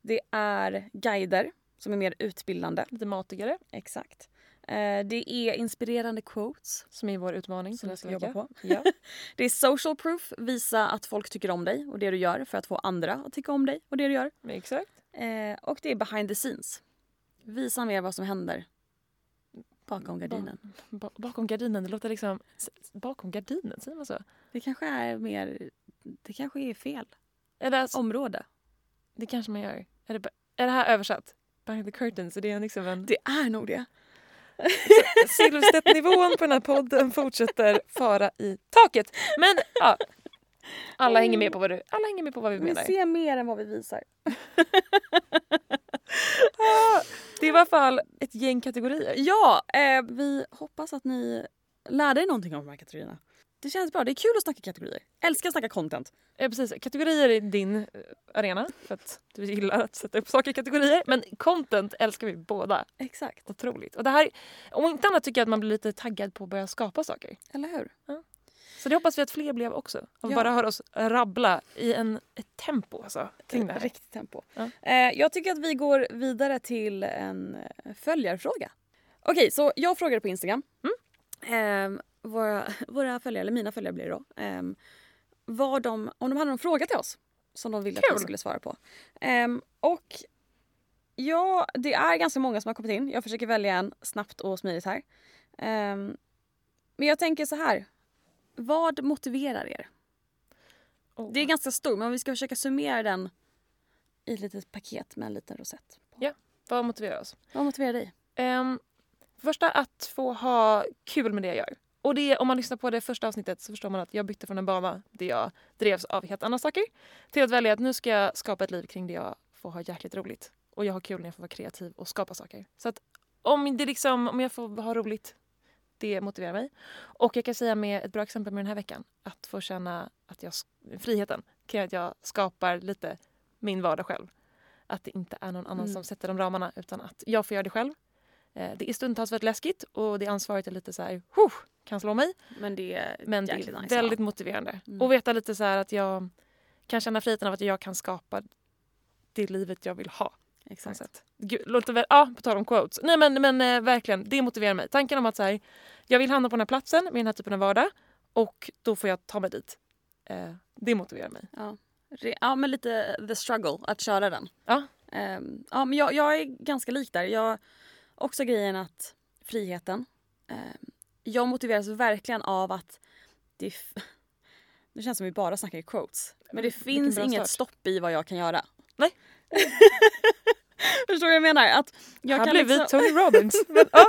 Det är guider som är mer utbildande. Lite matigare, Exakt. Eh, det är inspirerande quotes som är vår utmaning. som vi ska jobba på. Ja. Det är social proof. Visa att folk tycker om dig och det du gör för att få andra att tycka om dig och det du gör. Exakt. Eh, och det är behind the scenes. Visa mer vad som händer bakom gardinen. Ba- bakom gardinen, det låter liksom... Bakom gardinen, säger man så? Det kanske är mer... Det kanske är fel Eller alltså, område. det kanske man gör. Är det, är det här översatt? Behind the curtains, är det liksom en... Det är nog det. Silverstedt-nivån på den här podden fortsätter fara i taket. Men ja, alla hänger med på vad, du, alla hänger med på vad vi Vi menar. ser mer än vad vi visar. Det är i alla fall ett gäng kategorier. Ja, eh, vi hoppas att ni lärde er någonting om de här kategorierna. Det känns bra. Det är kul att snacka kategorier. Älskar att snacka content. Eh, precis, kategorier är din eh, arena för att du gillar att sätta upp saker i kategorier. Men content älskar vi båda Exakt. otroligt. Och det här, om inte annat tycker jag att man blir lite taggad på att börja skapa saker. Eller hur? Så det hoppas vi att fler blev också. Av Ja. bara höra oss rabbla i en, ett tempo alltså, kring det här. Riktigt tempo. Ja. Eh, jag tycker att vi går vidare till en eh, följarfråga. Okej, så jag frågade på Instagram. Eh, våra, våra följare, eller mina följare blir det då. Eh, vad de, om de hade någon fråga till oss som de ville att Kul. vi skulle svara på. Eh, och ja, det är ganska många som har kommit in. Jag försöker välja en snabbt och smidigt här. Eh, men jag tänker så här. Vad motiverar er? Oh. Det är ganska stor, men vi ska försöka summera den i ett litet paket med en liten rosett. på. Vad motiverar oss? Vad motiverar dig? Um, första att få ha kul med det jag gör. Och det, om man lyssnar på det första avsnittet så förstår man att jag bytte från en bana där jag drevs av helt andra saker till att välja att nu ska jag skapa ett liv kring det jag får ha jäkligt roligt. Och jag har kul när jag får vara kreativ och skapa saker. Så att om, det liksom, om jag får ha roligt, det motiverar mig. Och jag kan säga med ett bra exempel med den här veckan, att få känna att jag, friheten kring att jag skapar lite min vardag själv. Att det inte är någon annan Mm. som sätter de ramarna utan att jag får göra det själv. Eh, Det är stundtals väldigt läskigt och det ansvaret är lite så här, "Huh, kan slå mig. Men det är Men det är nice, väldigt ja. motiverande. Mm. Och veta lite så att jag kan känna friheten av att jag kan skapa det livet jag vill ha. Exakt. sätt. Gud, låter väl, ja, på tal om quotes. Nej men, men eh, verkligen, det motiverar mig. Tanken om att så här, jag vill hamna på den här platsen med den här typen av vardag och då får jag ta mig dit. Eh, det motiverar mig. Ja. Ja, men lite the struggle att köra den. Ja. Ehm, ja, men jag, jag är ganska lik där. Jag också grejen att friheten. Eh, jag motiveras verkligen av att det... Det känns som vi bara snackar i quotes. Men det finns inget start. stopp i vad jag kan göra. Nej. Förstår du vad jag menar? Att jag Här kan blev liksom, vi Tony Robbins. Men, ja.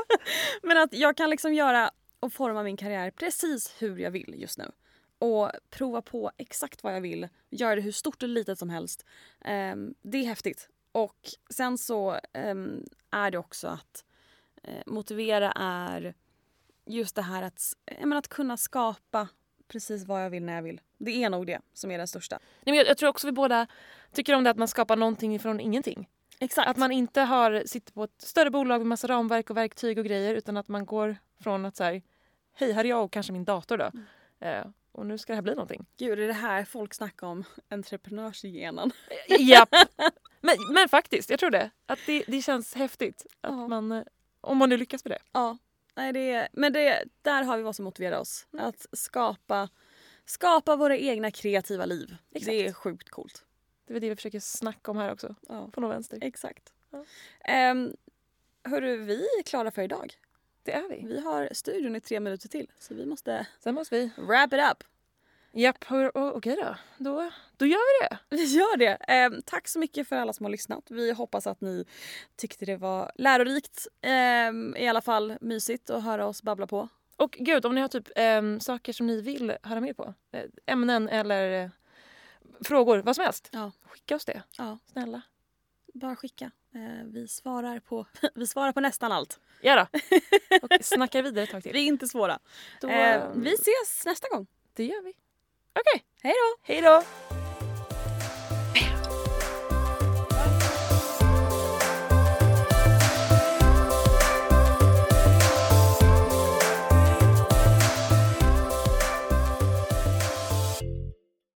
Men att jag kan liksom göra och forma min karriär precis hur jag vill just nu. Och prova på exakt vad jag vill. Göra det hur stort eller litet som helst. Ehm, det är häftigt. Och sen så ehm, är det också att eh, motivera är just det här att, menar, att kunna skapa precis vad jag vill när jag vill. Det är nog det som är det största. Nej, men jag, jag tror också vi båda tycker om det att man skapar någonting från ingenting. Exakt. Att man inte har, sitter på ett större bolag med massa ramverk och verktyg och grejer utan att man går från att så här, hej här är jag och kanske min dator då. Eh, och nu ska det här bli någonting. Gud, det är det här folk snackar om entreprenörsgenen. Japp. Men, men faktiskt, jag tror det. Att det, det känns häftigt. Att Ja. man, eh, om man nu lyckas med det. Ja, nej, det men det, där har vi vad som motiverar oss. Mm. Att skapa, skapa våra egna kreativa liv. Exakt. Det är sjukt coolt. Det är det vi försöker snacka om här också. Ja, På någon vänster. exakt. Ja. Um, hörru, vi är klara för idag. Det är vi. Vi har studion i tre minuter till så vi måste Sen måste vi... wrap it up. Japp, o- okej då. då. Då gör vi det. Vi gör det. Ehm, tack så mycket för alla som har lyssnat. Vi hoppas att ni tyckte det var lärorikt. ehm, I alla fall mysigt att höra oss babbla på. Och gud, om ni har typ ehm, saker som ni vill höra mer på, eh, ämnen eller eh, frågor, vad som helst. Ja. Skicka oss det, Ja, snälla. Bara skicka. Eh, vi, svarar på, vi svarar på nästan allt. Ja då. Och snacka vidare ett tag till. Vi är inte svåra. Då, Eh, vi ses nästa gång. Det gör vi. Okej, Hej då! hej då!